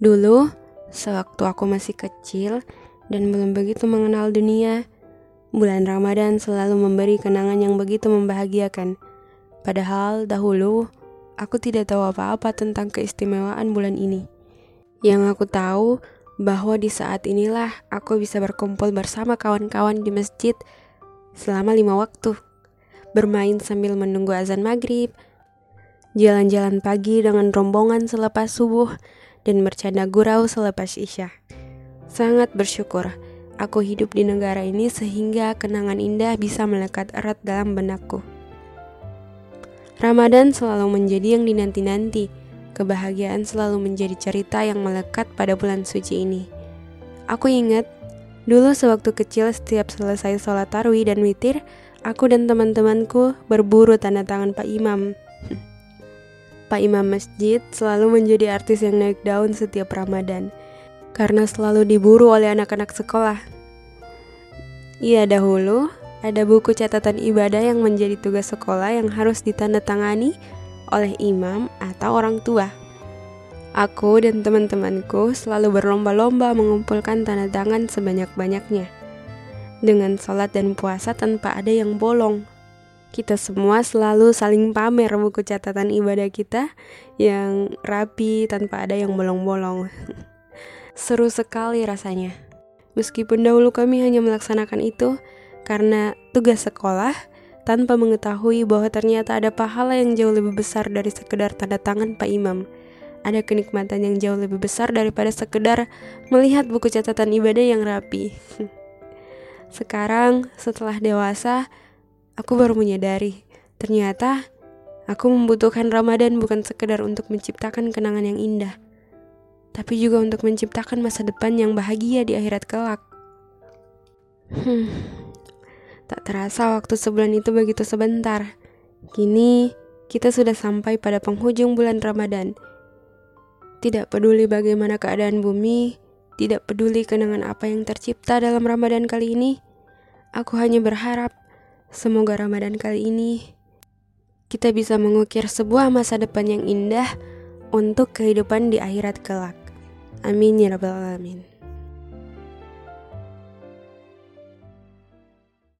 Dulu, sewaktu aku masih kecil dan belum begitu mengenal dunia, bulan Ramadan selalu memberi kenangan yang begitu membahagiakan. Padahal dahulu, aku tidak tahu apa-apa tentang keistimewaan bulan ini. Yang aku tahu bahwa di saat inilah aku bisa berkumpul bersama kawan-kawan di masjid selama lima waktu, bermain sambil menunggu azan maghrib, jalan-jalan pagi dengan rombongan selepas subuh, dan bercanda gurau selepas isya. Sangat bersyukur aku hidup di negara ini sehingga kenangan indah bisa melekat erat dalam benakku. Ramadan selalu menjadi yang dinanti-nanti. Kebahagiaan selalu menjadi cerita yang melekat pada bulan suci ini. Aku ingat, dulu sewaktu kecil setiap selesai sholat tarwi dan witir, aku dan teman-temanku berburu tanda tangan Pak Imam. Pak Imam Masjid selalu menjadi artis yang naik daun setiap Ramadan karena selalu diburu oleh anak-anak sekolah. Iya dahulu, ada buku catatan ibadah yang menjadi tugas sekolah yang harus ditandatangani oleh imam atau orang tua. Aku dan teman-temanku selalu berlomba-lomba mengumpulkan tanda tangan sebanyak-banyaknya. Dengan sholat dan puasa tanpa ada yang bolong. Kita semua selalu saling pamer buku catatan ibadah kita yang rapi tanpa ada yang bolong-bolong. Seru sekali rasanya. Meskipun dahulu kami hanya melaksanakan itu karena tugas sekolah tanpa mengetahui bahwa ternyata ada pahala yang jauh lebih besar dari sekedar tanda tangan Pak Imam. Ada kenikmatan yang jauh lebih besar daripada sekedar melihat buku catatan ibadah yang rapi. Sekarang, setelah dewasa, aku baru menyadari, ternyata aku membutuhkan Ramadan bukan sekedar untuk menciptakan kenangan yang indah, tapi juga untuk menciptakan masa depan yang bahagia di akhirat kelak. Hmm, tak terasa waktu sebulan itu begitu sebentar. Kini kita sudah sampai pada penghujung bulan Ramadan. Tidak peduli bagaimana keadaan bumi, tidak peduli kenangan apa yang tercipta dalam Ramadan kali ini, aku hanya berharap Semoga Ramadan kali ini kita bisa mengukir sebuah masa depan yang indah untuk kehidupan di akhirat kelak. Amin ya Rabbal 'Alamin.